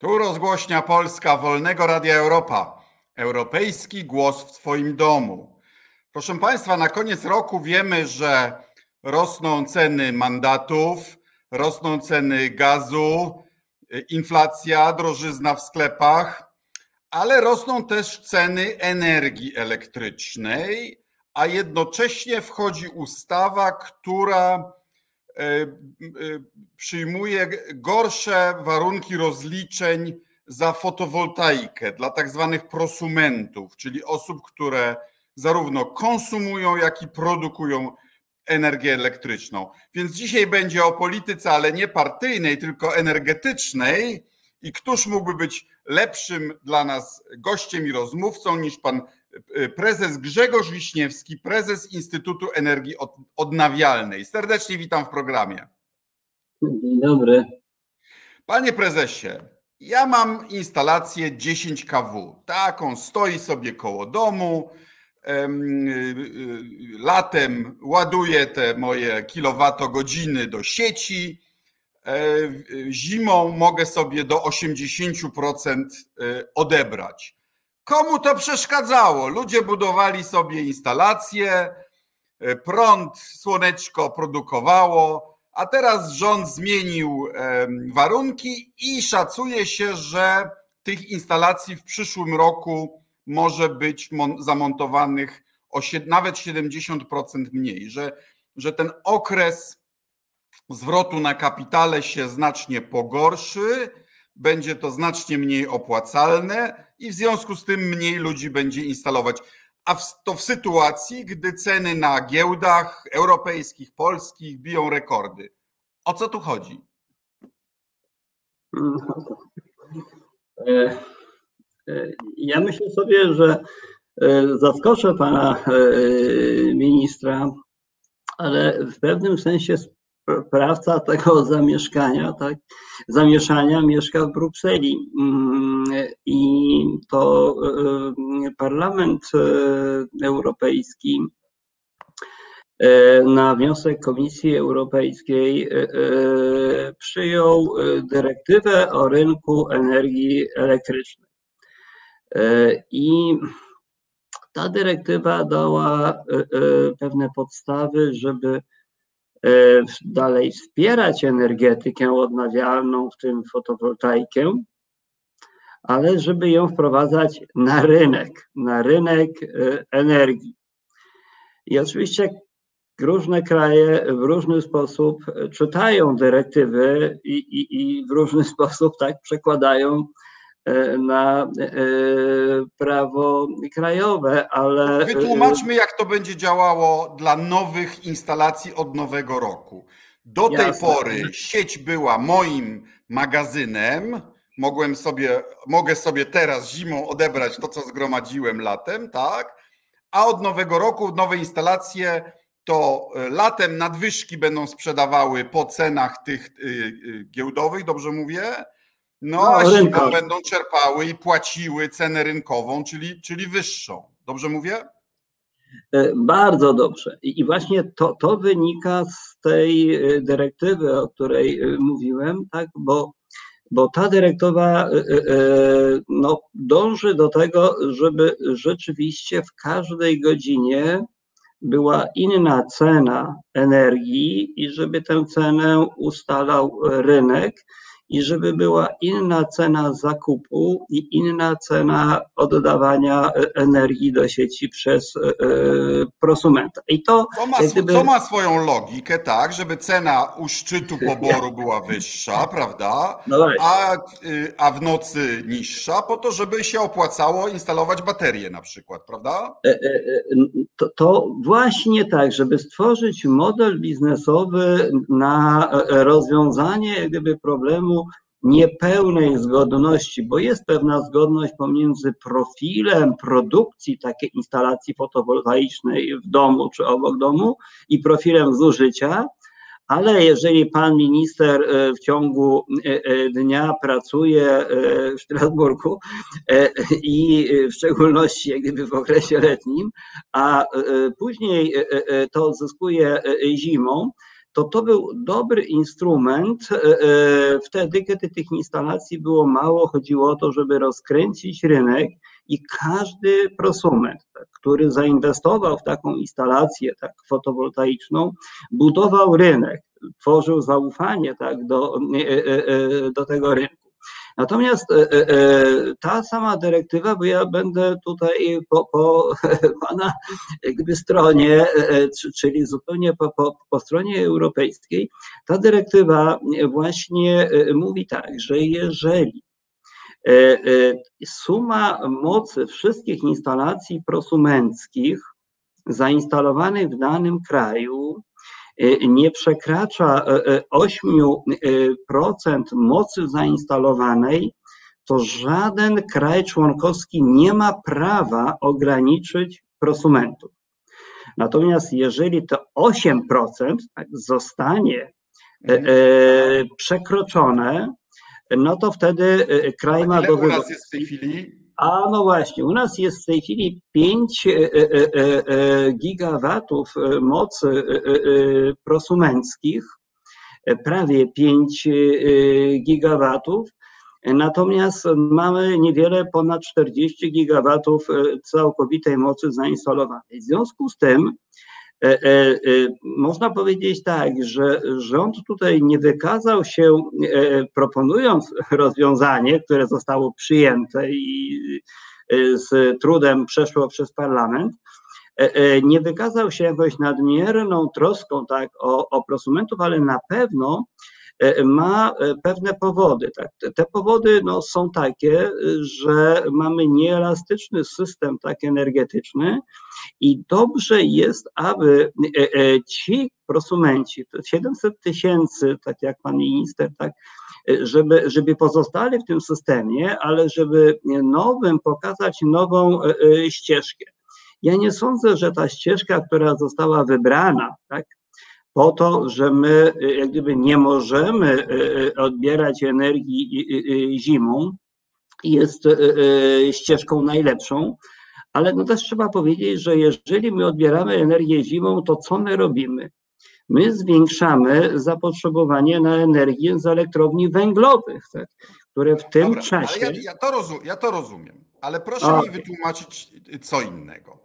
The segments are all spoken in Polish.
Tu rozgłośnia Polska Wolnego Radia Europa. Europejski głos w Twoim domu. Proszę Państwa, na koniec roku wiemy, że rosną ceny mandatów, rosną ceny gazu, inflacja, drożyzna w sklepach, ale rosną też ceny energii elektrycznej, a jednocześnie wchodzi ustawa, która przyjmuje gorsze warunki rozliczeń za fotowoltaikę dla tak zwanych prosumentów, czyli osób, które zarówno konsumują, jak i produkują energię elektryczną. Więc dzisiaj będzie o polityce, ale nie partyjnej, tylko energetycznej. I któż mógłby być lepszym dla nas gościem i rozmówcą niż pan prezes Grzegorz Wiśniewski, prezes Instytutu Energii Odnawialnej. Serdecznie witam w programie. Dzień dobry. Panie prezesie, ja mam instalację 10 kW. Taką stoi sobie koło domu. Y, y, latem ładuję te moje kilowatogodziny do sieci. E, zimą mogę sobie do 80% odebrać. Komu to przeszkadzało? Ludzie budowali sobie instalacje, e, prąd, słoneczko produkowało, a teraz rząd zmienił warunki i szacuje się, że tych instalacji w przyszłym roku może być zamontowanych o nawet 70% mniej, że, że ten okres zwrotu na kapitale się znacznie pogorszy będzie to znacznie mniej opłacalne i w związku z tym mniej ludzi będzie instalować. A to w sytuacji, gdy ceny na giełdach europejskich, polskich biją rekordy. O co tu chodzi? E, e, ja myślę sobie, że e, zaskoczę pana ministra, ale w pewnym sensie sprawca tego zamieszkania, tak, zamieszania mieszka w Brukseli. Mm, I to e, Parlament e, Europejski e, na wniosek Komisji Europejskiej przyjął dyrektywę o rynku energii elektrycznej. I ta dyrektywa dała pewne podstawy, żeby dalej wspierać energetykę odnawialną, w tym fotowoltaikę, ale żeby ją wprowadzać na rynek, na rynek e, energii. I oczywiście różne kraje w różny sposób czytają dyrektywy i, i, i w różny sposób tak przekładają E, na e, prawo krajowe, ale. Wytłumaczmy, jak to będzie działało dla nowych instalacji od nowego roku. Do Jasne. tej pory sieć była moim magazynem. Mogłem sobie, mogę sobie teraz zimą odebrać to, co zgromadziłem latem, tak? A od nowego roku nowe instalacje to e, latem nadwyżki będą sprzedawały po cenach tych giełdowych, dobrze mówię? No, no a zimą będą czerpały i płaciły cenę rynkową, czyli, czyli wyższą. Dobrze mówię? E, bardzo dobrze. I właśnie to, to wynika z tej e, dyrektywy, o której e, mówiłem, tak, bo, bo ta dyrektywa no, dąży do tego, żeby rzeczywiście w każdej godzinie była inna cena energii i żeby tę cenę ustalał rynek i żeby była inna cena zakupu i inna cena oddawania e, energii do sieci przez e, e, prosumenta. I to, co, ma, gdyby... co ma swoją logikę, tak, żeby cena u szczytu poboru była wyższa, prawda? No a, y, a w nocy niższa, po to, żeby się opłacało instalować baterie na przykład, prawda? To, to właśnie tak, żeby stworzyć model biznesowy na rozwiązanie gdyby problemu niepełnej zgodności, bo jest pewna zgodność pomiędzy profilem produkcji takiej instalacji fotowoltaicznej w domu czy obok domu i profilem zużycia, ale jeżeli pan minister e, w ciągu e, e, dnia pracuje w Strasburgu i w szczególności jak gdyby w okresie letnim, a później to odzyskuje zimą, to to był dobry instrument wtedy, kiedy tych instalacji było mało. Chodziło o to, żeby rozkręcić rynek i każdy prosument, tak, który zainwestował w taką instalację tak, fotowoltaiczną, budował rynek, tworzył zaufanie tak, do, do tego rynku. Natomiast e, e, e, ta sama dyrektywa, bo ja będę tutaj po, po pana jakby stronie, czyli zupełnie po, po, po stronie europejskiej, ta dyrektywa właśnie mówi tak, że jeżeli suma mocy wszystkich instalacji prosumenckich zainstalowanych w danym kraju nie przekracza 8% y, y, mocy zainstalowanej, to żaden kraj członkowski nie ma prawa ograniczyć prosumentów. Natomiast jeżeli to 8% tak, zostanie mhm. przekroczone, no to wtedy kraj ma do wyboru. Jest w tej chwili a no właśnie, u nas jest w tej chwili 5 e, e, e, gigawatów mocy prosumenckich, prawie 5 gigawatów, natomiast mamy niewiele ponad 40 gigawatów całkowitej mocy zainstalowanej. W związku z tym można powiedzieć tak, że rząd tutaj nie wykazał się, proponując rozwiązanie, które zostało przyjęte i z trudem przeszło przez parlament, nie wykazał się jakąś nadmierną troską tak, o, o prosumentów, ale na pewno E, ma e, pewne powody. Tak? Te powody no, są takie, że mamy nieelastyczny system tak energetyczny i dobrze jest, aby e, ci prosumenci, 700 tysięcy, tak jak pan minister, tak, żeby, żeby pozostali w tym systemie, ale żeby nowym pokazać nową ścieżkę. Ja nie sądzę, że ta ścieżka, która została wybrana, tak, po to, że my jak gdyby nie możemy e, e, odbierać energii zimą, jest ścieżką najlepszą, ale no też trzeba powiedzieć, że jeżeli my odbieramy energię zimą, to co my robimy? My zwiększamy zapotrzebowanie na energię z elektrowni węglowych, tak, które w tym Dobra, czasie. Ja, ja, to rozum, ja to rozumiem, ale proszę mi wytłumaczyć co innego.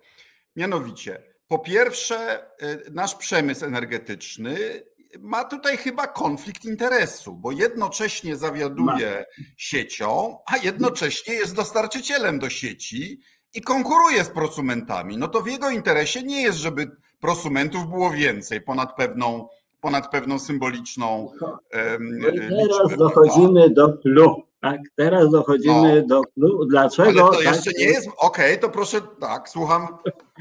Mianowicie, po pierwsze, y, nasz przemysł energetyczny ma tutaj chyba konflikt interesu, bo jednocześnie zawiaduje siecią, a jednocześnie jest dostarczycielem do sieci i konkuruje z prosumentami. No to w jego interesie nie jest, żeby prosumentów było więcej ponad pewną, ponad pewną symboliczną. No i teraz dochodzimy do clue. Tak, teraz dochodzimy no, do dlaczego. Ale to jeszcze tak, nie jest. Okej, okay, to proszę, tak, słucham.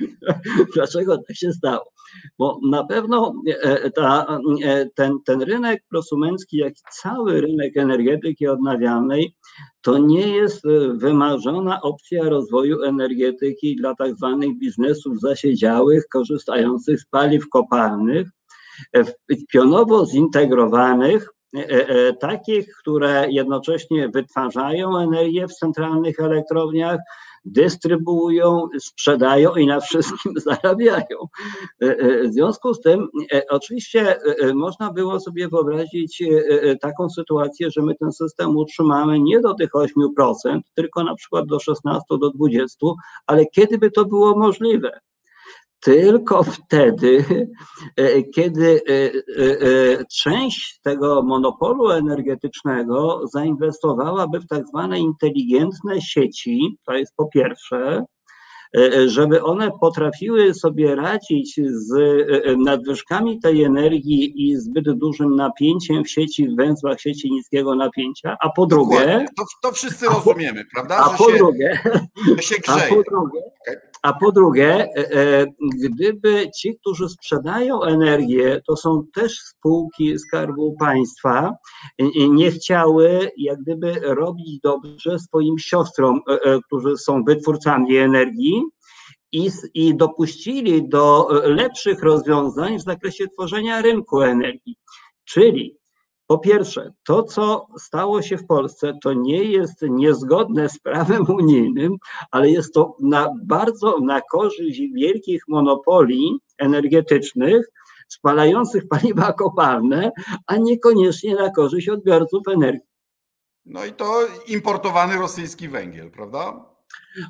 dlaczego tak się stało? Bo na pewno e, ta, e, ten, ten rynek prosumencki, jak i cały rynek energetyki odnawialnej, to nie jest e, wymarzona opcja rozwoju energetyki dla tak zwanych biznesów zasiedziałych, korzystających z paliw kopalnych, pionowo zintegrowanych E, e, takich, które jednocześnie wytwarzają energię w centralnych elektrowniach, dystrybuują, sprzedają i na wszystkim zarabiają. E, w związku z tym, oczywiście można było sobie wyobrazić taką sytuację, że my ten system utrzymamy nie do tych 8%, tylko na przykład do 16, do 20, ale kiedy by to było możliwe? Tylko wtedy, e, kiedy e, e, część tego monopolu energetycznego zainwestowałaby w tak zwane inteligentne sieci, to jest po pierwsze, żeby one potrafiły sobie radzić z nadwyżkami tej energii i zbyt dużym napięciem w sieci, w węzłach sieci niskiego napięcia, a po drugie... To, to wszyscy rozumiemy, prawda? A po się, drugie... się grzeje. A po drugie, okay. A po drugie, e, e, gdyby ci, którzy sprzedają energię, to są też spółki Skarbu Państwa, nie chciały jak gdyby robić dobrze swoim siostrom, e, którzy są wytwórcami energii, i, i dopuścili do lepszych rozwiązań w zakresie tworzenia rynku energii. Czyli po pierwsze, to co stało się w Polsce, to nie jest niezgodne z prawem unijnym, ale jest to na, bardzo na korzyść wielkich monopoli energetycznych, spalających paliwa kopalne, a niekoniecznie na korzyść odbiorców energii. No i to importowany rosyjski węgiel, prawda?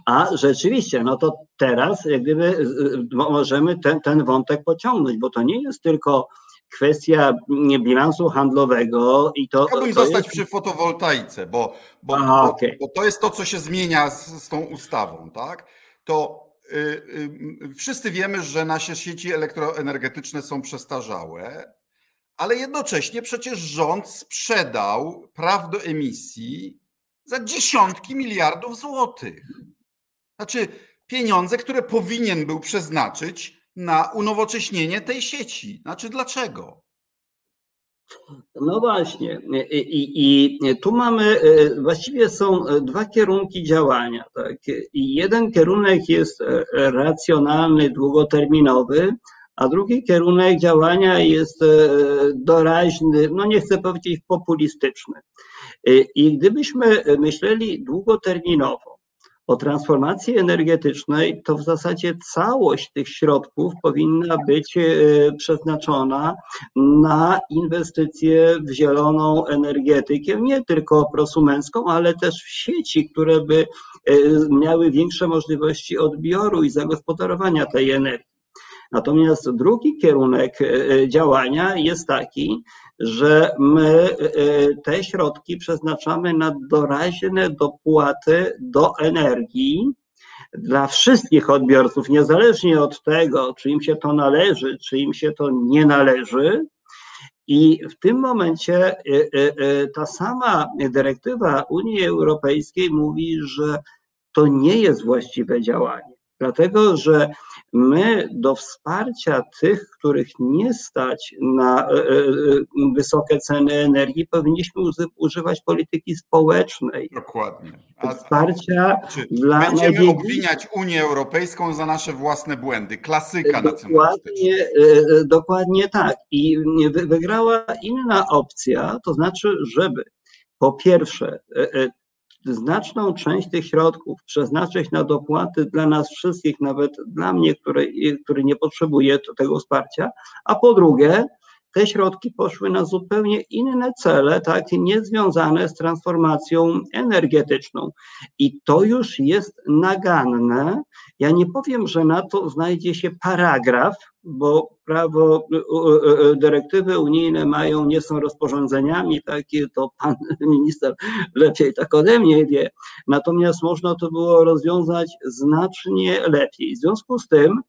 A rzeczywiście, no to teraz jak gdyby możemy ten, ten wątek pociągnąć, bo to nie jest tylko kwestia bilansu handlowego i to. Chciałbym to zostać jest... przy fotowoltaice, bo, bo, Aha, bo, okay. bo, to jest to, co się zmienia z, z tą ustawą, tak? To y, y, wszyscy wiemy, że nasze sieci elektroenergetyczne są przestarzałe, ale jednocześnie przecież rząd sprzedał praw do emisji za dziesiątki miliardów złotych. Znaczy pieniądze, które powinien był przeznaczyć na unowocześnienie tej sieci. Znaczy dlaczego? No właśnie. I, i, I, tu mamy, e, właściwie są dwa kierunki działania. Tak? I jeden kierunek jest e, racjonalny, długoterminowy, a drugi kierunek działania jest e, doraźny, no nie chcę powiedzieć populistyczny. I gdybyśmy myśleli długoterminowo, o transformacji energetycznej, to w zasadzie całość tych środków powinna być e, przeznaczona na inwestycje w zieloną energetykę, nie tylko prosumencką, ale też w sieci, które by e, miały większe możliwości odbioru i zagospodarowania tej energii. Natomiast drugi kierunek e, działania jest taki, że my te środki przeznaczamy na doraźne dopłaty do energii dla wszystkich odbiorców, niezależnie od tego, czy im się to należy, czy im się to nie należy. I w tym momencie ta sama dyrektywa Unii Europejskiej mówi, że to nie jest właściwe działanie. Dlatego, że my do wsparcia tych, których nie stać na e, e, wysokie ceny energii, powinniśmy używać polityki społecznej. Dokładnie. A, wsparcia czy dla będziemy obwiniać Unię Europejską za nasze własne błędy. Klasyka dokładnie, e, dokładnie tak. I wygrała inna opcja, to znaczy, żeby po pierwsze znaczną część tych środków przeznaczyć na dopłaty dla nas wszystkich, nawet dla mnie, który, który nie potrzebuje tego wsparcia, a po drugie, te środki poszły na zupełnie inne cele, tak, niezwiązane z transformacją energetyczną. I to już jest naganne. Ja nie powiem, że na to znajdzie się paragraf, bo prawo, dyrektywy unijne mają, nie są rozporządzeniami, takie to pan minister lepiej tak ode mnie wie. Natomiast można to było rozwiązać znacznie lepiej. W związku z tym,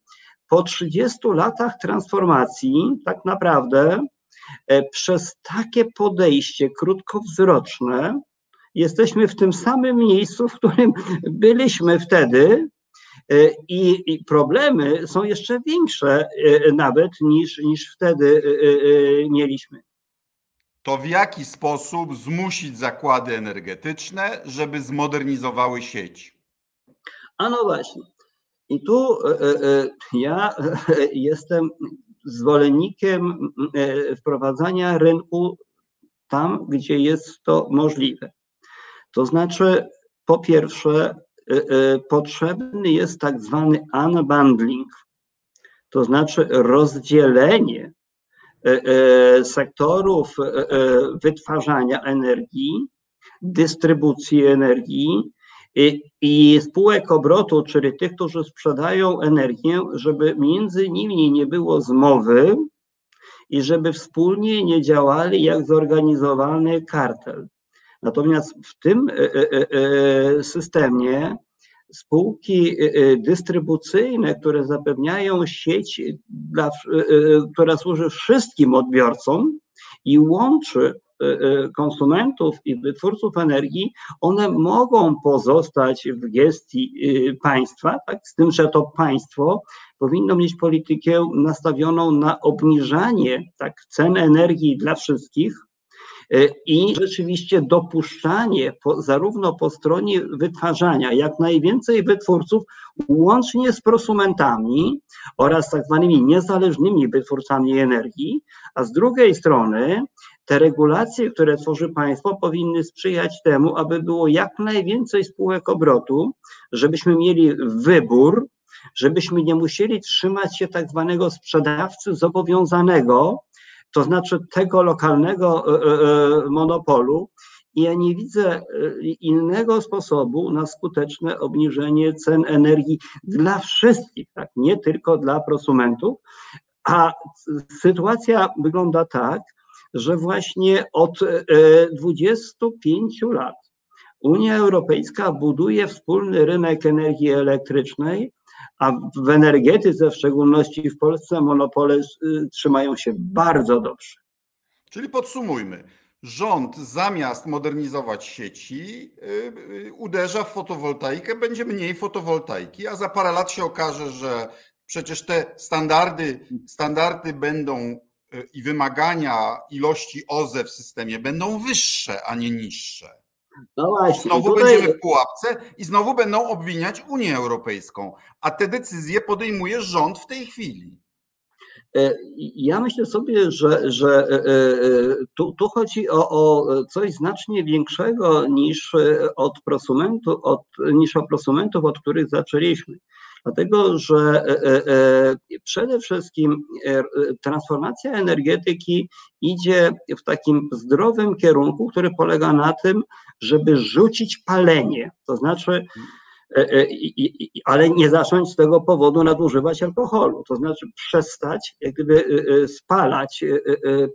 po 30 latach transformacji, tak naprawdę e, przez takie podejście krótkowzroczne, jesteśmy w tym samym miejscu, w którym byliśmy wtedy, e, i, i, problemy są jeszcze większe e, nawet niż, niż wtedy mieliśmy. To w jaki sposób zmusić zakłady energetyczne, żeby zmodernizowały sieć? A no właśnie. I tu e, e, ja jestem zwolennikiem e, wprowadzania rynku tam, gdzie jest to możliwe. To znaczy, po pierwsze, potrzebny jest tak zwany unbundling, to znaczy rozdzielenie sektorów wytwarzania energii, dystrybucji energii i, spółek obrotu, czyli tych, którzy sprzedają energię, żeby między nimi nie było zmowy i żeby wspólnie nie działali jak zorganizowany kartel. Natomiast w tym e, e, e, systemie spółki dystrybucyjne, które zapewniają sieć, która służy wszystkim odbiorcom i łączy konsumentów i wytwórców energii, one mogą pozostać w gestii y, państwa, tak? z tym, że to państwo powinno mieć politykę nastawioną na obniżanie tak, cen energii dla wszystkich, i rzeczywiście dopuszczanie po, zarówno po stronie wytwarzania jak najwięcej wytwórców, łącznie z prosumentami oraz tak zwanymi niezależnymi wytwórcami energii, a z drugiej strony te regulacje, które tworzy państwo, powinny sprzyjać temu, aby było jak najwięcej spółek obrotu, żebyśmy mieli wybór żebyśmy nie musieli trzymać się tak zwanego sprzedawcy zobowiązanego, to znaczy tego lokalnego monopolu, i ja nie widzę innego sposobu na skuteczne obniżenie cen energii dla wszystkich, tak, nie tylko dla prosumentów. A sytuacja wygląda tak, że właśnie od 25 lat Unia Europejska buduje wspólny rynek energii elektrycznej, a w energetyce, w szczególności w Polsce, monopole trzymają się bardzo dobrze. Czyli podsumujmy. Rząd zamiast modernizować sieci, uderza w fotowoltaikę, będzie mniej fotowoltaiki, a za parę lat się okaże, że przecież te standardy, standardy będą i wymagania ilości OZE w systemie będą wyższe, a nie niższe. No właśnie. Znowu tutaj... będziemy w pułapce i znowu będą obwiniać Unię Europejską, a te decyzje podejmuje rząd w tej chwili. E, ja myślę sobie, że, że e, e, tu, tu chodzi o, o, coś znacznie większego niż od prosumentów, od, niż o prosumentów, od których zaczęliśmy. Dlatego, że przede wszystkim transformacja energetyki idzie w takim zdrowym kierunku, który polega na tym, żeby rzucić palenie. To znaczy, E, e, ale nie zacząć z tego powodu nadużywać alkoholu, to znaczy przestać jak gdyby e, spalać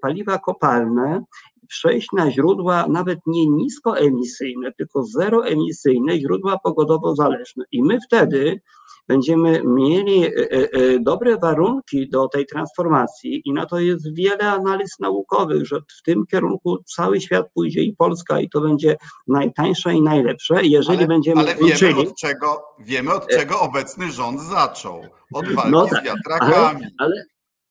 paliwa kopalne, przejść na źródła nawet nie niskoemisyjne, tylko zeroemisyjne, źródła pogodowo zależne. I my wtedy będziemy mieli e, e, e, dobre warunki do tej transformacji i na to jest wiele analiz naukowych, że w tym kierunku cały świat pójdzie i Polska i to będzie najtańsze i najlepsze. Jeżeli ale, będziemy ale wiemy uczyli, od czego, wiemy od czego obecny rząd zaczął. Od walki no tak, z wiatrakami. Ale,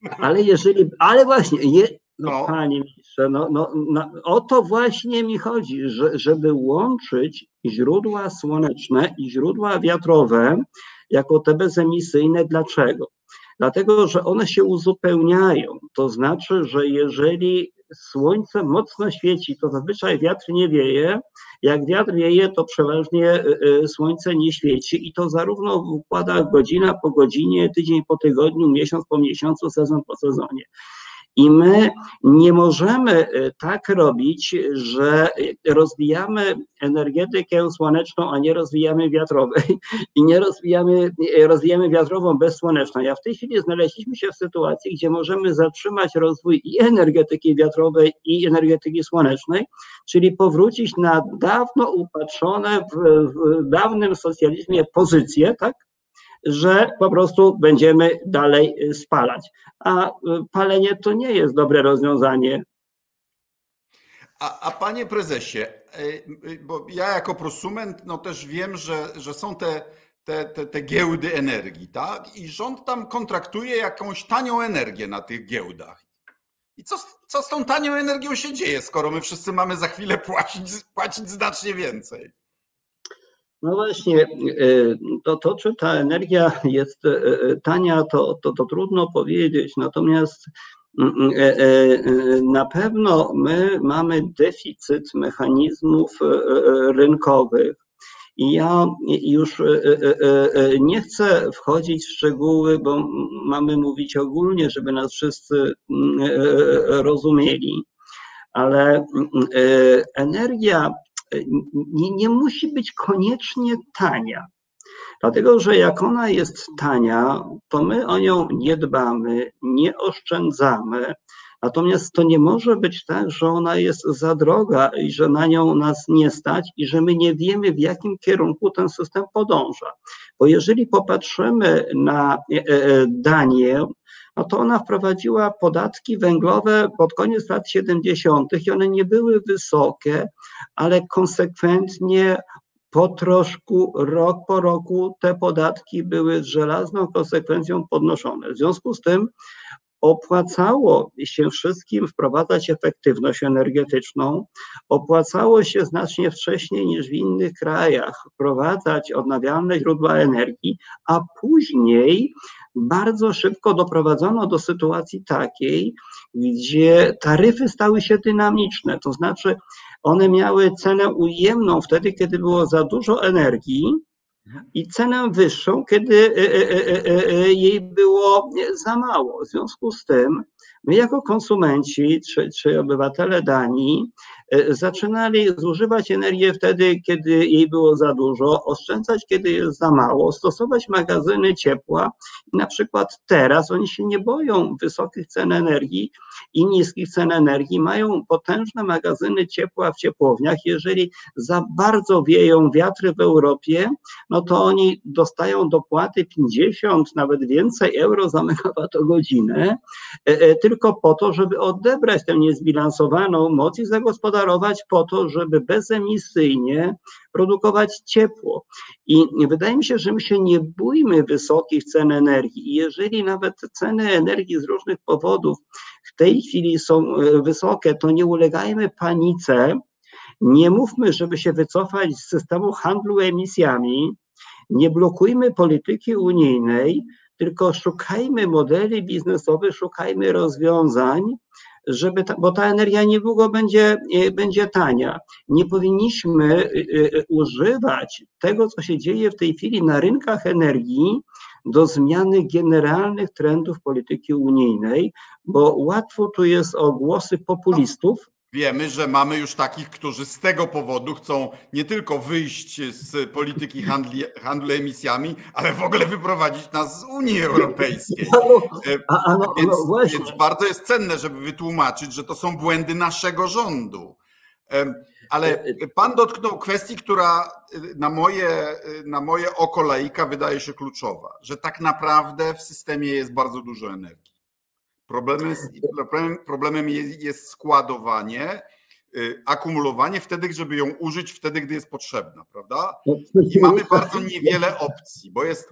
ale, ale jeżeli, ale właśnie, je, no, no. Panie ministrze, no, no, no, o to właśnie mi chodzi, że, żeby łączyć źródła słoneczne i źródła wiatrowe jako te bezemisyjne. Dlaczego? Dlatego, że one się uzupełniają. To znaczy, że jeżeli słońce mocno świeci, to zazwyczaj wiatr nie wieje. Jak wiatr wieje, to przeważnie y, y, słońce nie świeci i to zarówno w układach godzina po godzinie, tydzień po tygodniu, miesiąc po miesiącu, sezon po sezonie. I my nie możemy y, tak robić, że rozwijamy energetykę słoneczną, a nie rozwijamy wiatrowej i nie rozwijamy, rozwijamy wiatrową bez słoneczną. Ja w tej chwili znaleźliśmy się w sytuacji, gdzie możemy zatrzymać rozwój i energetyki wiatrowej, i energetyki słonecznej, czyli powrócić na dawno upatrzone w, w dawnym socjalizmie pozycje, tak? Że po prostu będziemy dalej y, spalać. A y, palenie to nie jest dobre rozwiązanie. A, a panie prezesie, y, bo ja jako prosument no też wiem, że, że są te, te, te, te giełdy energii, tak? I rząd tam kontraktuje jakąś tanią energię na tych giełdach. I co, co z tą tanią energią się dzieje, skoro my wszyscy mamy za chwilę płacić, płacić znacznie więcej? No właśnie, e, to, to czy ta energia jest e, e, tania, to, to, to trudno powiedzieć. Natomiast mm, mm, na pewno my mamy deficyt mechanizmów rynkowych. I ja już nie chcę wchodzić w szczegóły, bo mamy mówić ogólnie, żeby nas wszyscy mm, rozumieli, ale energia nie, nie musi być koniecznie tania. Dlatego, że jak ona jest tania, to my o nią nie dbamy, nie oszczędzamy. Natomiast to nie może być tak, że ona jest za droga i że na nią nas nie stać i że my nie wiemy, w jakim kierunku ten system podąża. Bo jeżeli popatrzymy na e, e, Danię, no to ona wprowadziła podatki węglowe pod koniec lat 70. i one nie były wysokie, ale konsekwentnie po troszku, rok po roku te podatki były z żelazną konsekwencją podnoszone. W związku z tym opłacało się wszystkim wprowadzać efektywność energetyczną, opłacało się znacznie wcześniej niż w innych krajach wprowadzać odnawialne źródła energii, a później bardzo szybko doprowadzono do sytuacji takiej, gdzie taryfy stały się dynamiczne, to znaczy one miały cenę ujemną wtedy, kiedy było za dużo energii, i cenę wyższą, kiedy jej było za mało. W związku z tym my jako konsumenci czy, czy obywatele Danii E, zaczynali zużywać energię wtedy, kiedy jej było za dużo, oszczędzać, kiedy jest za mało, stosować magazyny ciepła. Na przykład teraz oni się nie boją wysokich cen energii i niskich cen energii, mają potężne magazyny ciepła w ciepłowniach. Jeżeli za bardzo wieją wiatry w Europie, no to oni dostają dopłaty 50, nawet więcej euro za megawattogodzinę, e, e, tylko po to, żeby odebrać tę niezbilansowaną moc i zagospodarować gospodarować po to, żeby bezemisyjnie produkować ciepło. I wydaje mi się, że my się nie bójmy wysokich cen energii. Jeżeli nawet ceny energii z różnych powodów w tej chwili są e, wysokie, to nie ulegajmy panice. Nie mówmy, żeby się wycofać z systemu handlu emisjami. Nie blokujmy polityki unijnej, tylko szukajmy modeli biznesowych, szukajmy rozwiązań, żeby ta, bo ta energia niedługo będzie, e, będzie tania. Nie powinniśmy e, e, używać tego, co się dzieje w tej chwili na rynkach energii, do zmiany generalnych trendów polityki unijnej, bo łatwo tu jest o głosy populistów, Wiemy, że mamy już takich, którzy z tego powodu chcą nie tylko wyjść z polityki handli, handlu emisjami, ale w ogóle wyprowadzić nas z Unii Europejskiej. A, a no, więc, no więc bardzo jest cenne, żeby wytłumaczyć, że to są błędy naszego rządu. Ale e, e, pan dotknął kwestii, która na moje, na moje oko laika wydaje się kluczowa, że tak naprawdę w systemie jest bardzo dużo energii. Problemem jest, problemem, problemem jest, jest składowanie, y, akumulowanie wtedy, żeby ją użyć wtedy, gdy jest potrzebna, prawda? I mamy bardzo niewiele opcji, bo jest,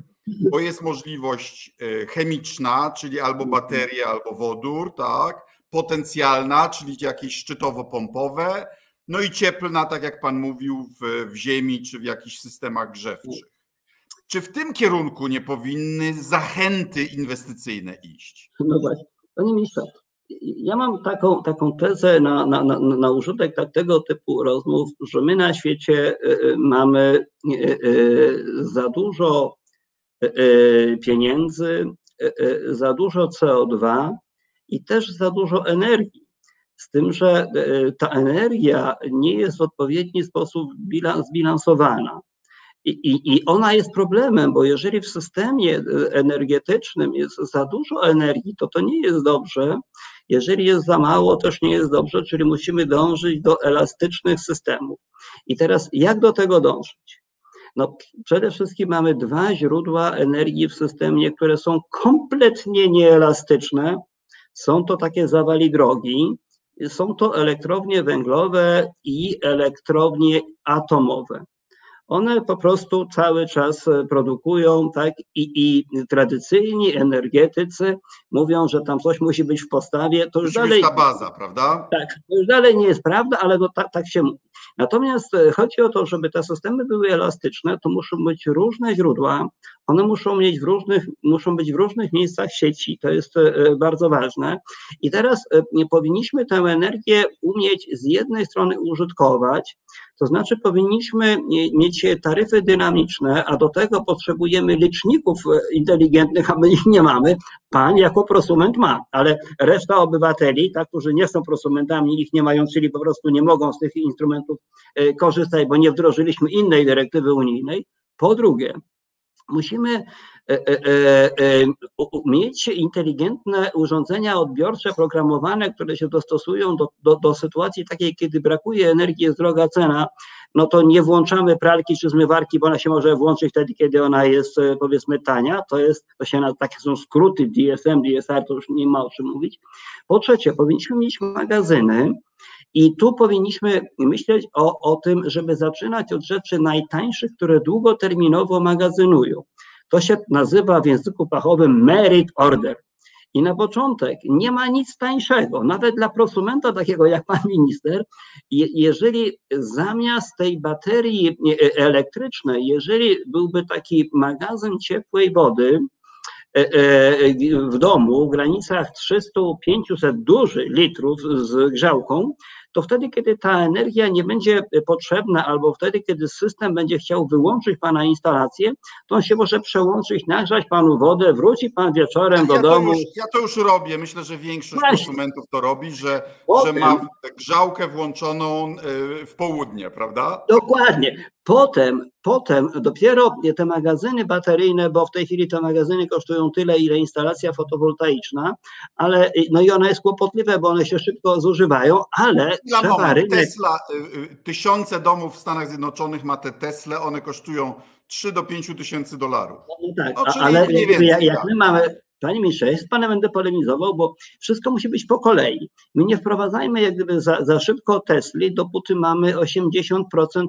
bo jest możliwość y, chemiczna, czyli albo baterie, albo wodór, tak? Potencjalna, czyli jakieś szczytowo-pompowe, no i cieplna, tak jak pan mówił, w, w ziemi czy w jakichś systemach grzewczych. Czy w tym kierunku nie powinny zachęty inwestycyjne iść? No właśnie. Panie ministrze, ja mam taką, taką tezę na, na, na, na użytek tak, tego typu rozmów, że my na świecie e, e, mamy e, za dużo pieniędzy, za dużo CO2 i też za dużo energii. Z tym, że ta energia nie jest w odpowiedni sposób zbilansowana. I, i, ona jest problemem, bo jeżeli w systemie e, energetycznym jest za dużo energii, to to nie jest dobrze. Jeżeli jest za mało, też nie jest dobrze, czyli musimy dążyć do elastycznych systemów. I teraz jak do tego dążyć? No, przede wszystkim mamy dwa źródła energii w systemie, które są kompletnie nieelastyczne. Są to takie zawali drogi, są to elektrownie węglowe i elektrownie atomowe one po prostu cały czas e, produkują, tak, i, i tradycyjni energetycy mówią, że tam coś musi być w postawie, to już musi dalej... ta baza, prawda? Tak, to już dalej nie jest prawda, ale to tak, tak się mówi. Natomiast e, chodzi o to, żeby te systemy były elastyczne, to muszą być różne źródła, one muszą mieć w różnych, muszą być w różnych miejscach sieci, to jest e, bardzo ważne. I teraz nie powinniśmy tę energię umieć z jednej strony użytkować, to znaczy powinniśmy mieć taryfy dynamiczne, a do tego potrzebujemy liczników e, inteligentnych, a my ich nie mamy. Pan jako prosument ma, ale reszta obywateli, tak, którzy nie są prosumentami, ich nie mają, czyli po prostu nie mogą z tych instrumentów e, korzystać, bo nie wdrożyliśmy innej dyrektywy unijnej. Po drugie, musimy E, e, e, mieć inteligentne urządzenia odbiorcze programowane, które się dostosują do, do, do sytuacji takiej, kiedy brakuje energii, jest droga cena, no to nie włączamy pralki czy zmywarki, bo ona się może włączyć wtedy, kiedy ona jest powiedzmy tania. To jest, to się na takie są skróty DSM, DSR, to już nie ma o czym mówić. Po trzecie, powinniśmy mieć magazyny, i tu powinniśmy myśleć o, o tym, żeby zaczynać od rzeczy najtańszych, które długoterminowo magazynują. To się nazywa w języku fachowym merit order. I na początek nie ma nic tańszego, nawet dla prosumenta takiego jak pan minister, jeżeli zamiast tej baterii e, elektrycznej, jeżeli byłby taki magazyn ciepłej wody e, e, w domu w granicach 300-500 duży litrów z grzałką, to wtedy, kiedy ta energia nie będzie potrzebna, albo wtedy, kiedy system będzie chciał wyłączyć pana instalację, to on się może przełączyć, nagrzać panu wodę, wróci pan wieczorem do ja domu. To już, ja to już robię. Myślę, że większość Właśnie. konsumentów to robi, że, że ma grzałkę włączoną y, w południe, prawda? Dokładnie. Potem, potem dopiero te magazyny bateryjne, bo w tej chwili te magazyny kosztują tyle, ile instalacja fotowoltaiczna, ale no i one jest kłopotliwe, bo one się szybko zużywają, ale Dla trzeba moment, rynek Tesla, y, y, tysiące domów w Stanach Zjednoczonych ma te Tesle, one kosztują 3 do 5 tysięcy dolarów. No tak, No, a- czyli ale mniej więcej, jak, jak tak. my mamy, panie ministrze, ja z panem będę polemizował, bo wszystko musi być po kolei. My nie wprowadzajmy jak gdyby za, za szybko Tesli, dopóty mamy 80%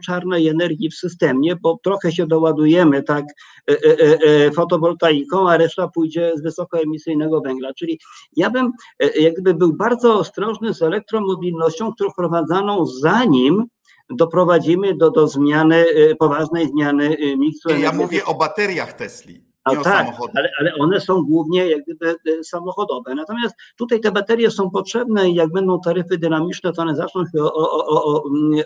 czarnej energii w systemie, bo trochę się doładujemy tak e, e, e, e, fotowoltaiką, a reszta pójdzie z wysokoemisyjnego węgla. Czyli ja bym e, jak gdyby był bardzo ostrożny z elektromobilnością, którą wprowadzaną zanim doprowadzimy do, do zmiany, e, poważnej zmiany miksu ja mówię o bateriach Tesli, nie o tak, samochodach. ale, ale one są głównie jak gdyby samochodowe. Natomiast tutaj te baterie są potrzebne i jak będą taryfy dynamiczne, to one zaczną się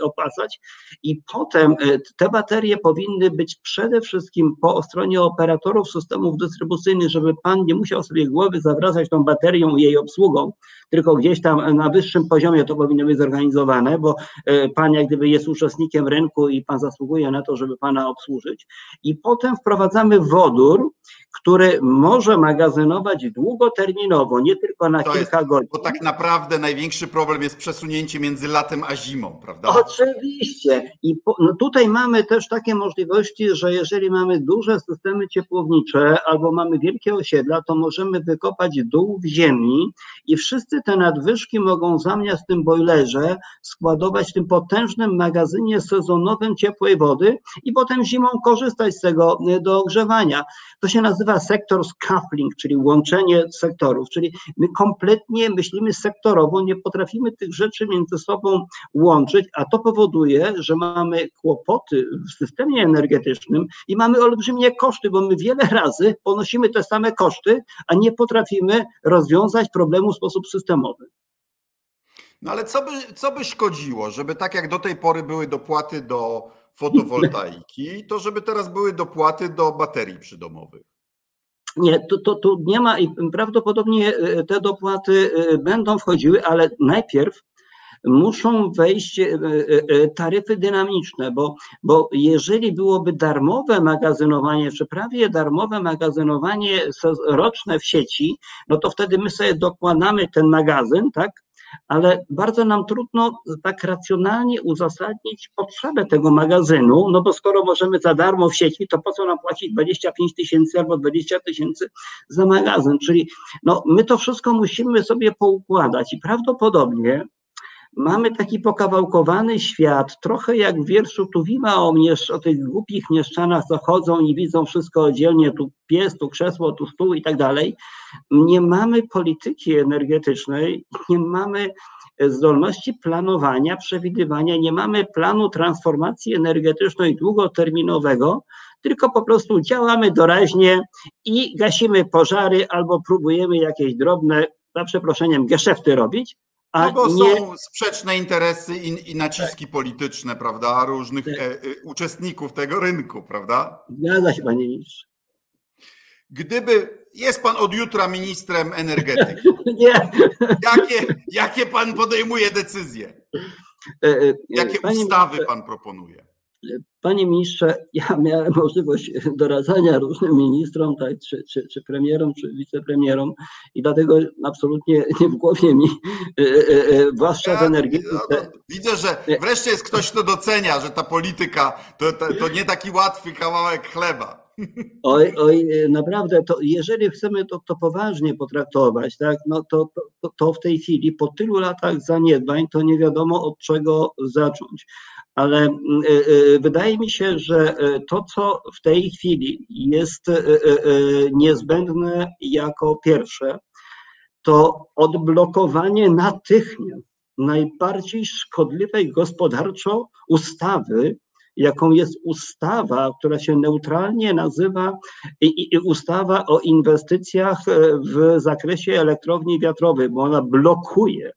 opłacać. I potem e, te baterie powinny być przede wszystkim po stronie operatorów systemów dystrybucyjnych, żeby pan nie musiał sobie głowy zawracać tą baterią i jej obsługą, tylko gdzieś tam na wyższym poziomie to powinno być zorganizowane, bo e, pan jak gdyby jest uczestnikiem rynku i pan zasługuje na to, żeby pana obsłużyć. I potem wprowadzamy wodór, który może magazynować długoterminowo, nie tylko na To jest- kilka godzin. Bo tak naprawdę największy problem jest przesunięcie między latem a zimą, prawda? Oczywiście. I po, no tutaj mamy też takie możliwości, że jeżeli mamy duże systemy ciepłownicze albo mamy wielkie osiedla, to możemy wykopać dół w ziemi i wszyscy te nadwyżki mogą zamiast w tym bojlerze składować w tym potężnym magazynie sezonowym ciepłej wody i potem zimą korzystać z tego y, do ogrzewania. To się nazywa sektor scoupling, czyli łączenie sektorów, czyli my kompletnie myślimy sektorowo, nie potrafimy tych rzeczy między sobą łączyć, a to powoduje, że mamy kłopoty w systemie energetycznym i mamy olbrzymie koszty, bo my wiele razy ponosimy te same koszty, a nie potrafimy rozwiązać problemu w sposób systemowy. No ale co by, co by szkodziło, żeby tak jak do tej pory były dopłaty do fotowoltaiki, to żeby teraz były dopłaty do baterii przydomowych? Nie, tu, tu, tu nie ma i prawdopodobnie e, te dopłaty e, będą wchodziły, ale najpierw muszą wejść e, taryfy dynamiczne, bo, bo jeżeli byłoby darmowe magazynowanie, czy prawie darmowe magazynowanie roczne w sieci, no to wtedy my sobie dokładamy ten magazyn, tak? Ale bardzo nam trudno tak racjonalnie uzasadnić potrzebę tego magazynu, no bo skoro możemy za darmo w sieci, to po co nam płacić 25 tysięcy albo 20 tysięcy za magazyn? Czyli no, my to wszystko musimy sobie poukładać i prawdopodobnie mamy taki pokawałkowany świat, trochę jak w wierszu Tuwima o, o tych głupich mieszczanach, co chodzą i widzą wszystko oddzielnie, tu pies, tu krzesło, tu stół i tak dalej. Nie mamy polityki energetycznej, nie mamy zdolności planowania, przewidywania, nie mamy planu transformacji energetycznej długoterminowego, tylko po prostu działamy doraźnie i gasimy pożary albo próbujemy jakieś drobne, za przeproszeniem, geszefty robić, a No bo nie... są sprzeczne interesy i, i naciski polityczne, prawda, różnych Tak. e, e, uczestników tego rynku, prawda? Zgadza się, panie ministrze. Gdyby jest pan od jutra ministrem energetyki, Nie. jakie, jakie pan podejmuje decyzje? E, e, Jakie panie ustawy pan proponuje? Panie ministrze, ja miałem możliwość doradzania różnym ministrom, tak, czy, czy, czy premierom, czy wicepremierom i dlatego absolutnie nie w głowie mi, e, e, e, zwłaszcza w energetyce, no, Widzę, że wreszcie jest ktoś, kto docenia, że ta polityka to, to, to nie taki łatwy kawałek chleba. Oj, oj, e, naprawdę, to jeżeli chcemy to, to poważnie potraktować, tak, no to, to, to w tej chwili po tylu latach zaniedbań to nie wiadomo od czego zacząć. Ale mm, e, e, wydaje mi się, że e, to, co w tej chwili jest niezbędne jako pierwsze, to odblokowanie natychmiast najbardziej szkodliwej gospodarczo ustawy, jaką jest ustawa, która się neutralnie nazywa ustawa o inwestycjach w zakresie elektrowni wiatrowej, bo ona blokuje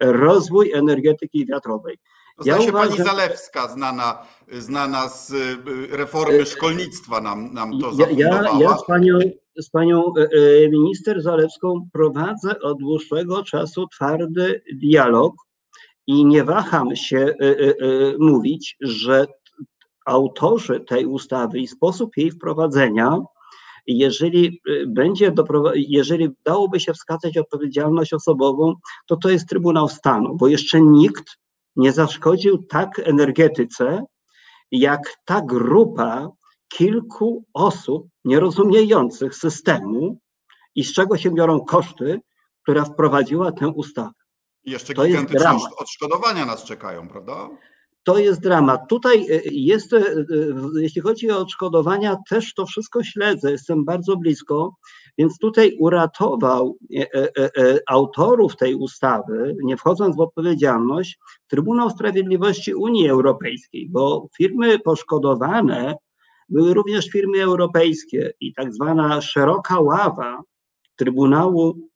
rozwój energetyki wiatrowej. To ja uważam, pani Zalewska, znana, znana z y, reformy szkolnictwa, nam, nam to ja, ja, ja z panią, z panią e, e, minister Zalewską prowadzę od dłuższego czasu twardy dialog i nie waham się e, mówić, że autorzy tej ustawy i sposób jej wprowadzenia, jeżeli będzie jeżeli dałoby się wskazać odpowiedzialność osobową, to to jest Trybunał Stanu, bo jeszcze nikt nie zaszkodził tak energetyce, jak ta grupa kilku osób nierozumiejących systemu i z czego się biorą koszty, która wprowadziła tę ustawę. I jeszcze to gigantyczne odszkodowania nas czekają, prawda? To jest dramat. Tutaj e, jest, e, jeśli chodzi o odszkodowania, też to wszystko śledzę, jestem bardzo blisko, więc tutaj uratował e, autorów tej ustawy, nie wchodząc w odpowiedzialność, Trybunał Sprawiedliwości Unii Europejskiej, bo firmy poszkodowane były również firmy europejskie i tak zwana szeroka ława Trybunału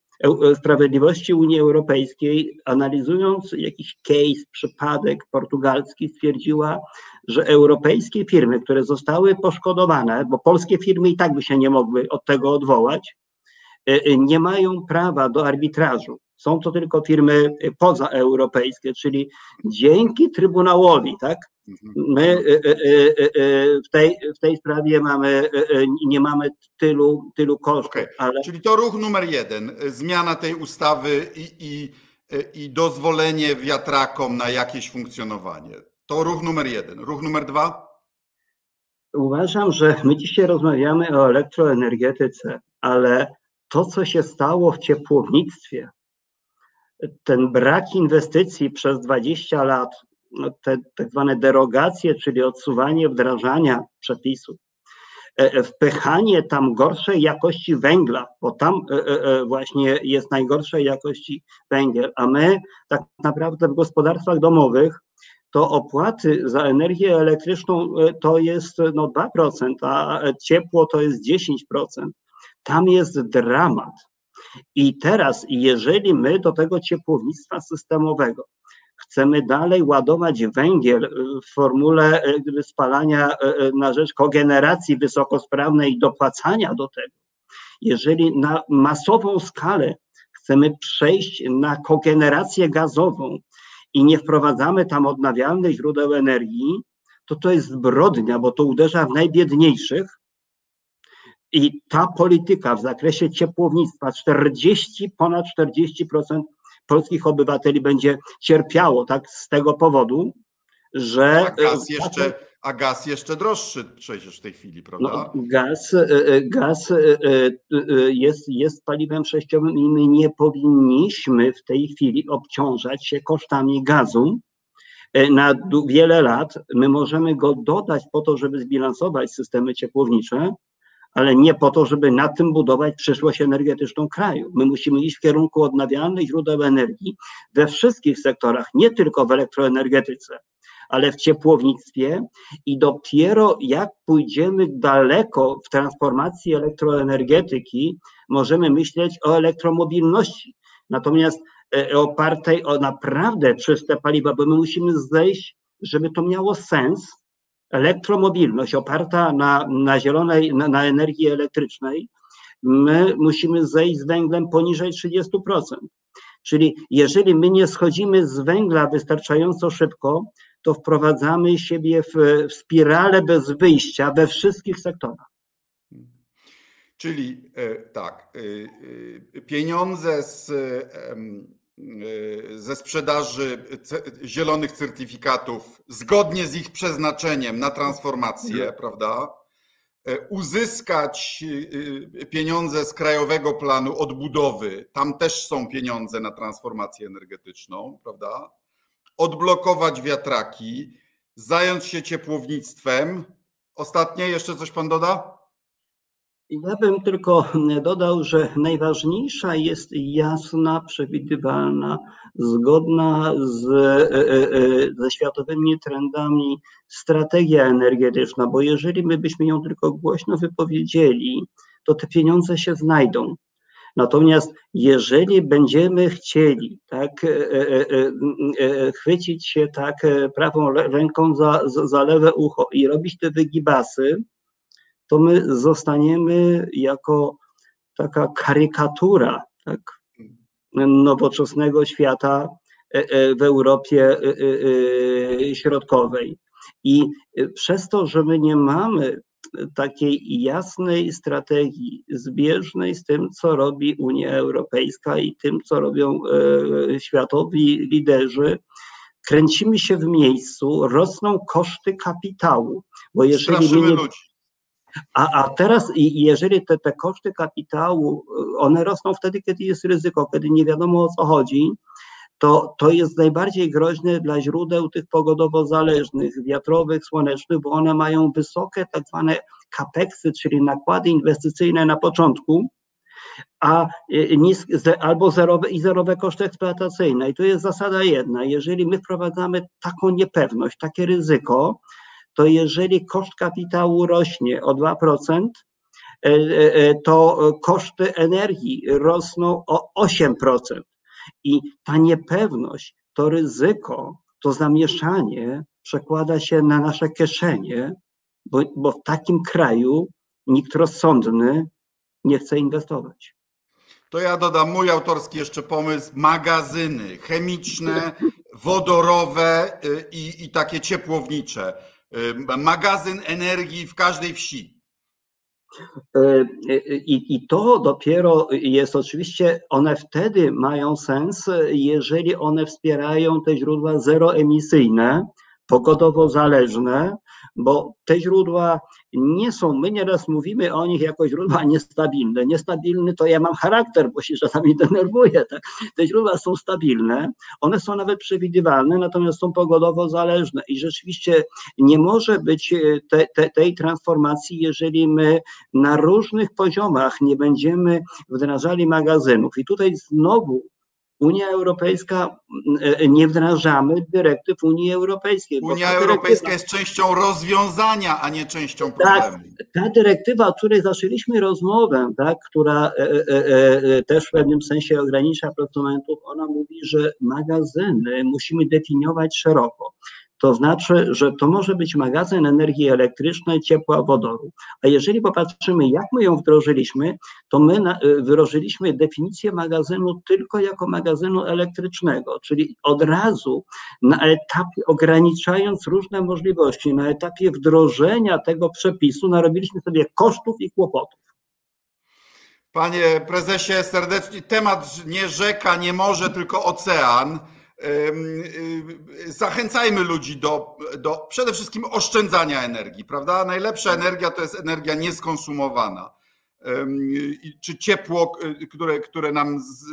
Sprawiedliwości Unii Europejskiej, analizując jakiś case, przypadek portugalski, stwierdziła, że europejskie firmy, które zostały poszkodowane, bo polskie firmy i tak by się nie mogły od tego odwołać, e, e, nie mają prawa do arbitrażu. Są to tylko firmy pozaeuropejskie, czyli dzięki Trybunałowi, tak? My w tej, w tej sprawie mamy, nie mamy tylu, tylu kosztów. Okay. Ale... Czyli to ruch numer jeden, zmiana tej ustawy i, i, i dozwolenie wiatrakom na jakieś funkcjonowanie. To ruch numer jeden. Ruch numer dwa? Uważam, że my dzisiaj rozmawiamy o elektroenergetyce, ale to, co się stało w ciepłownictwie, ten brak inwestycji przez 20 lat, no, te tak zwane derogacje, czyli odsuwanie wdrażania przepisów, e, e, wpychanie tam gorszej jakości węgla, bo tam e, właśnie jest najgorszej jakości węgiel, a my tak naprawdę w gospodarstwach domowych to opłaty za energię elektryczną to jest no 2%, a ciepło to jest 10%. Tam jest dramat. I teraz, jeżeli my do tego ciepłownictwa systemowego chcemy dalej ładować węgiel w formule e, spalania e, na rzecz kogeneracji wysokosprawnej i dopłacania do tego, jeżeli na masową skalę chcemy przejść na kogenerację gazową i nie wprowadzamy tam odnawialnych źródeł energii, to to jest zbrodnia, bo to uderza w najbiedniejszych, i ta polityka w zakresie ciepłownictwa, 40, ponad 40% polskich obywateli będzie cierpiało tak z tego powodu, że. A gaz jeszcze, a gaz jeszcze droższy przecież w tej chwili, prawda? No, gaz e, e, gaz e, jest, jest paliwem przejściowym i my nie powinniśmy w tej chwili obciążać się kosztami gazu na wiele lat. My możemy go dodać po to, żeby zbilansować systemy ciepłownicze, ale nie po to, żeby na tym budować przyszłość energetyczną kraju. My musimy iść w kierunku odnawialnych źródeł energii we wszystkich sektorach, nie tylko w elektroenergetyce, ale w ciepłownictwie i dopiero jak pójdziemy daleko w transformacji elektroenergetyki, możemy myśleć o elektromobilności. Natomiast e, opartej o naprawdę czyste paliwa, bo my musimy zejść, żeby to miało sens, elektromobilność oparta na, na zielonej, na, na energii elektrycznej, my musimy zejść z węglem poniżej 30%. Czyli jeżeli my nie schodzimy z węgla wystarczająco szybko, to wprowadzamy siebie w, w spiralę bez wyjścia we wszystkich sektorach. Czyli e, tak, e, e, pieniądze z ze sprzedaży zielonych certyfikatów zgodnie z ich przeznaczeniem na transformację, mhm. prawda? E, uzyskać y, y, pieniądze z Krajowego Planu Odbudowy, tam też są pieniądze na transformację energetyczną, prawda? Odblokować wiatraki, zająć się ciepłownictwem. Ostatnie jeszcze coś pan doda? Ja bym tylko dodał, że najważniejsza jest jasna, przewidywalna, zgodna z, e, e, e, ze światowymi trendami strategia energetyczna, bo jeżeli my byśmy ją tylko głośno wypowiedzieli, to te pieniądze się znajdą. Natomiast jeżeli będziemy chcieli tak, chwycić się tak prawą ręką za, za lewe ucho i robić te wygibasy, to my zostaniemy jako taka karykatura tak, nowoczesnego świata w Europie Środkowej. I przez to, że my nie mamy takiej jasnej strategii, zbieżnej z tym, co robi Unia Europejska i tym, co robią e, światowi liderzy, kręcimy się w miejscu, rosną koszty kapitału. Bo jeżeli nie, ludzi. A, a teraz, jeżeli te, te koszty kapitału, one rosną wtedy, kiedy jest ryzyko, kiedy nie wiadomo o co chodzi, to, to jest najbardziej groźne dla źródeł tych pogodowo zależnych, wiatrowych, słonecznych, bo one mają wysokie tak zwane capeksy, czyli nakłady inwestycyjne na początku, a y, niskie, albo zerowe i zerowe koszty eksploatacyjne. I to jest zasada jedna. Jeżeli my wprowadzamy taką niepewność, takie ryzyko, to jeżeli koszt kapitału rośnie o 2%, e, e, e, to koszty energii rosną o 8%. I ta niepewność, to ryzyko, to zamieszanie przekłada się na nasze kieszenie, bo, bo w takim kraju nikt rozsądny nie chce inwestować. To ja dodam mój autorski jeszcze pomysł: magazyny chemiczne, wodorowe y, i, i takie ciepłownicze. Y, magazyn energii w każdej wsi. E, e, I, I to dopiero jest oczywiście, one wtedy mają sens, jeżeli one wspierają te źródła zeroemisyjne, pogodowo zależne, bo te źródła nie są, my nieraz mówimy o nich jako źródła niestabilne. Niestabilny to ja mam charakter, bo się czasami denerwuję. Tak? Te źródła są stabilne, one są nawet przewidywalne, natomiast są pogodowo zależne i rzeczywiście nie może być e, te, te, tej transformacji, jeżeli my na różnych poziomach nie będziemy wdrażali magazynów. I tutaj znowu Unia Europejska, mm, e, nie wdrażamy dyrektyw Unii Europejskiej. Unia Europejska jest częścią rozwiązania, a nie częścią tak, problemu. Tak, ta dyrektywa, o której zaczęliśmy rozmowę, tak, która e, e, e, też w pewnym sensie ogranicza prosumentów, ona mówi, że magazyny musimy definiować szeroko. To znaczy, że to może być magazyn energii elektrycznej, ciepła, wodoru. A jeżeli popatrzymy, jak my ją wdrożyliśmy, to my y, wdrożyliśmy definicję magazynu tylko jako magazynu elektrycznego, czyli od razu na etapie, ograniczając różne możliwości, na etapie wdrożenia tego przepisu, narobiliśmy sobie kosztów i kłopotów. Panie prezesie, serdecznie temat nie rzeka, nie morze, tylko ocean. Y, zachęcajmy ludzi do, do przede wszystkim oszczędzania energii, prawda? Najlepsza energia to jest energia nieskonsumowana. Czy ciepło, y, które, które nam z,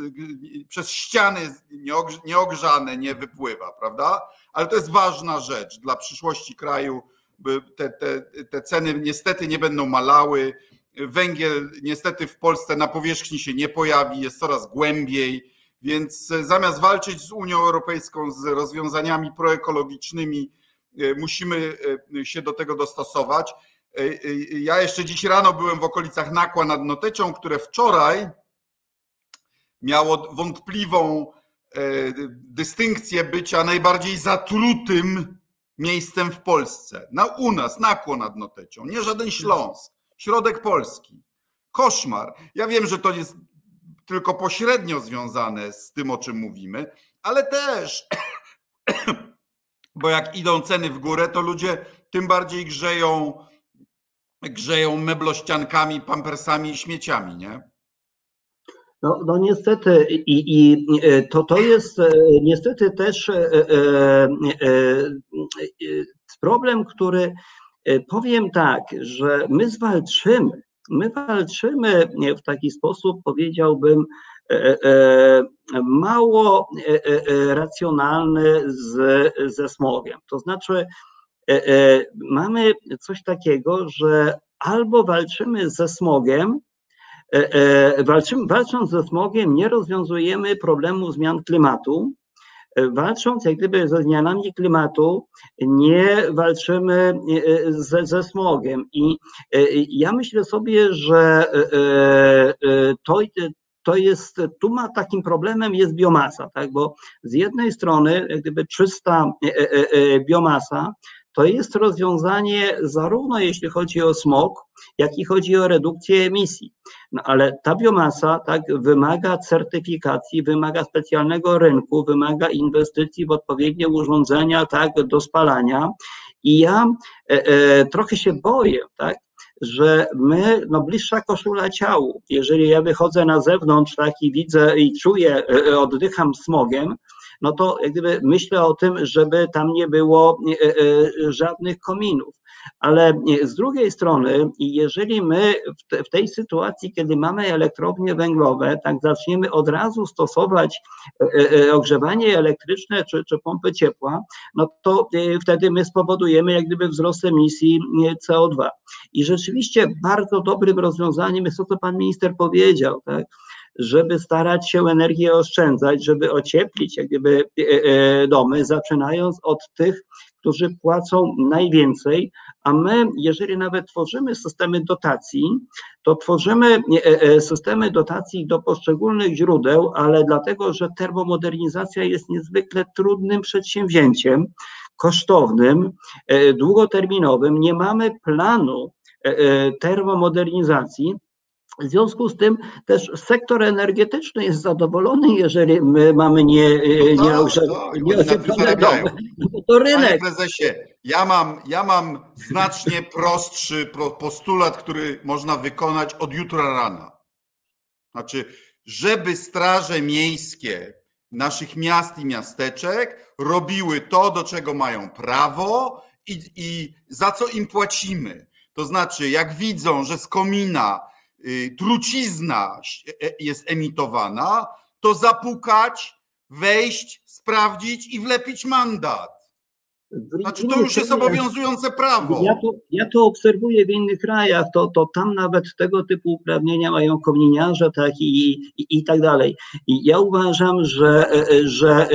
przez ściany nieogrzane nie wypływa, prawda? Ale to jest ważna rzecz dla przyszłości kraju. Te, te, te ceny niestety nie będą malały. Węgiel niestety w Polsce na powierzchni się nie pojawi, jest coraz głębiej więc e, zamiast walczyć z Unią Europejską, z rozwiązaniami proekologicznymi, e, musimy e, się do tego dostosować. Ja jeszcze dziś rano byłem w okolicach Nakła nad Notecią, które wczoraj miało wątpliwą dystynkcję bycia najbardziej zatrutym miejscem w Polsce. Na, u nas, Nakło nad Notecią, nie żaden Śląsk, środek Polski. Koszmar. Ja wiem, że to jest tylko pośrednio związane z tym, o czym mówimy, ale też, bo jak idą ceny w górę, to ludzie tym bardziej grzeją, grzeją meblościankami, pampersami i śmieciami, nie? No, no niestety i, i to, to jest e, niestety też e, e, problem, który powiem tak, że my zwalczymy My walczymy w taki sposób, powiedziałbym, e, e, mało e, racjonalny z, ze smogiem. To znaczy, mamy coś takiego, że albo walczymy ze smogiem, walczymy, walcząc ze smogiem, nie rozwiązujemy problemu zmian klimatu, walcząc jak gdyby ze zmianami klimatu, nie walczymy e, ze, ze smogiem. I e, ja myślę sobie, że e, to, to jest, tu ma takim problemem jest biomasa, tak, bo z jednej strony jak gdyby czysta biomasa to jest rozwiązanie zarówno jeśli chodzi o smog, jak i chodzi o redukcję emisji. No ale ta biomasa tak wymaga certyfikacji, wymaga specjalnego rynku, wymaga inwestycji w odpowiednie urządzenia tak do spalania. I ja e, e, trochę się boję, tak, że my, no bliższa koszula ciału, jeżeli ja wychodzę na zewnątrz tak i widzę i czuję, e, oddycham smogiem, no to jak gdyby myślę o tym, żeby tam nie było e, e, żadnych kominów. Ale z drugiej strony, jeżeli my w, tej sytuacji, kiedy mamy elektrownie węglowe, tak zaczniemy od razu stosować e, ogrzewanie elektryczne czy, czy pompy ciepła, no to wtedy my spowodujemy jak gdyby wzrost emisji CO2. I rzeczywiście bardzo dobrym rozwiązaniem jest to, co pan minister powiedział, tak? Żeby starać się energię oszczędzać, żeby ocieplić jak gdyby e, e, domy, zaczynając od tych, którzy płacą najwięcej, a my, jeżeli nawet tworzymy systemy dotacji, to tworzymy e, systemy dotacji do poszczególnych źródeł, ale dlatego, że termomodernizacja jest niezwykle trudnym przedsięwzięciem, kosztownym, długoterminowym, nie mamy planu termomodernizacji, w związku z tym też sektor energetyczny jest zadowolony, jeżeli my mamy nie, nie, no, nie, nie domy. To rynek. Panie prezesie, ja mam, ja mam znacznie prostszy postulat, który można wykonać od jutra rana. Znaczy, żeby straże miejskie naszych miast i miasteczek robiły to, do czego mają prawo i, i za co im płacimy. To znaczy, jak widzą, że z komina trucizna e, jest emitowana, to zapukać, wejść, sprawdzić i wlepić mandat. Znaczy to już jest obowiązujące prawo. Ja to, ja to obserwuję w innych krajach, to, to tam nawet tego typu uprawnienia mają kominiarze tak i, i, i tak dalej. I ja uważam, że, e, e, że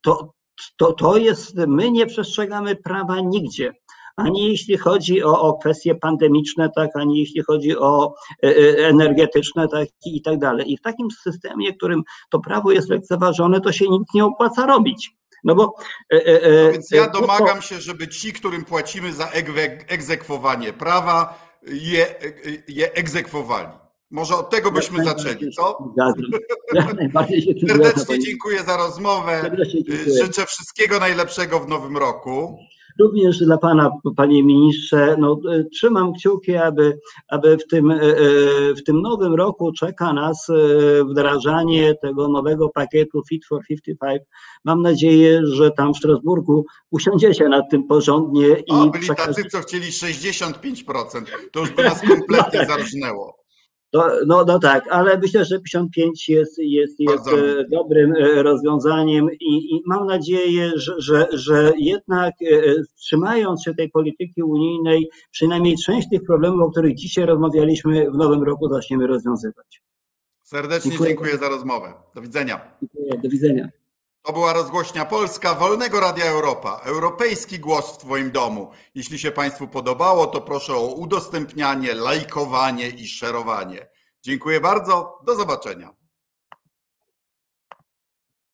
to, to, to jest, my nie przestrzegamy prawa nigdzie ani jeśli chodzi o, o kwestie pandemiczne, tak, ani jeśli chodzi o e, e, energetyczne, tak i tak dalej. I w takim systemie, w którym to prawo jest lekceważone, to się nic nie opłaca robić. No bo. E, no więc ja domagam się, żeby ci, którym płacimy za egzekwowanie prawa, je, je egzekwowali. Może od tego byśmy zaczęli, co? Serdecznie dziękuję za rozmowę. Życzę wszystkiego najlepszego w nowym roku. Również dla Pana, Panie Ministrze, no, e, trzymam kciuki, aby, aby w, tym, e, e, w tym nowym roku czeka nas wdrażanie tego nowego pakietu Fit for 55. Mam nadzieję, że tam w Strasburgu usiądziecie nad tym porządnie. I o, byli tacy, co chcieli 65%. To już by nas kompletnie zarżnęło. No, no, no tak, ale myślę, że 55 jest, jest, jest e, dobrym e, rozwiązaniem i, i mam nadzieję, że, że, że jednak e, trzymając się tej polityki unijnej, przynajmniej część tych problemów, o których dzisiaj rozmawialiśmy, w nowym roku zaczniemy rozwiązywać. Serdecznie dziękuję, dziękuję za rozmowę. Do widzenia. Dziękuję, do widzenia. To była rozgłośnia Polska Wolnego Radia Europa. Europejski głos w Twoim domu. Jeśli się Państwu podobało, to proszę o udostępnianie, lajkowanie i szerowanie. Dziękuję bardzo. Do zobaczenia.